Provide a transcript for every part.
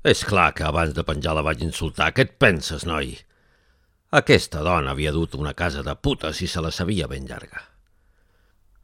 És clar que abans de penjar la vaig insultar. Què et penses, noi? Aquesta dona havia dut una casa de putes i se la sabia ben llarga.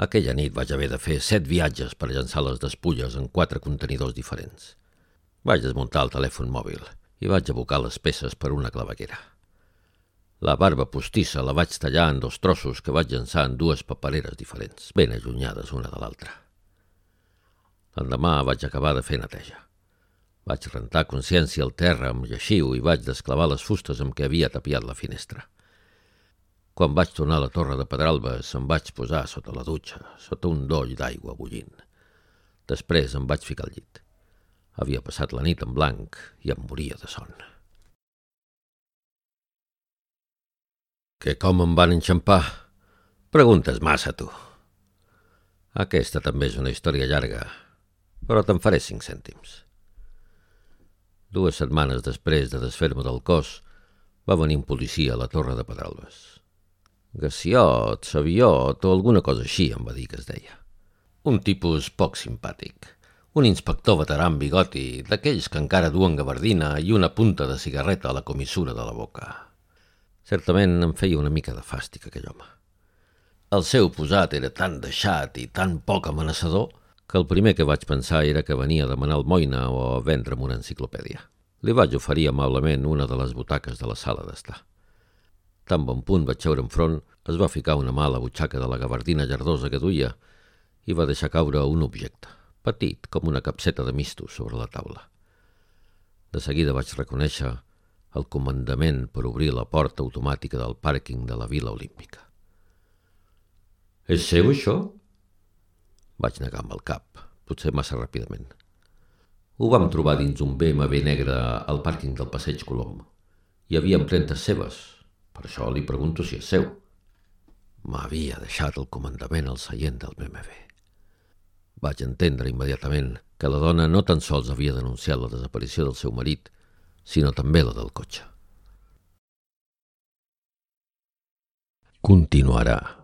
Aquella nit vaig haver de fer set viatges per llançar les despulles en quatre contenidors diferents. Vaig desmuntar el telèfon mòbil i vaig abocar les peces per una claveguera. La barba postissa la vaig tallar en dos trossos que vaig llançar en dues papereres diferents, ben allunyades una de l'altra. L'endemà vaig acabar de fer neteja. Vaig rentar consciència al terra amb lleixiu i vaig desclavar les fustes amb què havia tapiat la finestra. Quan vaig tornar a la torre de Pedralbes em vaig posar sota la dutxa, sota un doll d'aigua bullint. Després em vaig ficar al llit. Havia passat la nit en blanc i em moria de son. Que com em van enxampar? Preguntes massa, tu. Aquesta també és una història llarga, però te'n faré cinc cèntims. Dues setmanes després de desfer-me del cos, va venir un policia a la torre de Pedralbes. Gaciot, Saviot o alguna cosa així em va dir que es deia. Un tipus poc simpàtic. Un inspector veterà amb bigoti, d'aquells que encara duen gabardina i una punta de cigarreta a la comissura de la boca. Certament em feia una mica de fàstic aquell home. El seu posat era tan deixat i tan poc amenaçador que el primer que vaig pensar era que venia a demanar almoina o a vendre'm una enciclopèdia. Li vaig oferir amablement una de les butaques de la sala d'estar. Tan bon punt vaig veure enfront, es va ficar una mà a la butxaca de la gabardina llardosa que duia i va deixar caure un objecte, petit com una capseta de mistos sobre la taula. De seguida vaig reconèixer el comandament per obrir la porta automàtica del pàrquing de la Vila Olímpica. És seu, això? Vaig negar amb el cap, potser massa ràpidament. Ho vam trobar dins un BMW negre al pàrquing del Passeig Colom. Hi havia empremtes seves. Per això li pregunto si és seu. M'havia deixat el comandament al seient del BMW. Vaig entendre immediatament que la dona no tan sols havia denunciat la desaparició del seu marit, sinó també la del cotxe. Continuarà.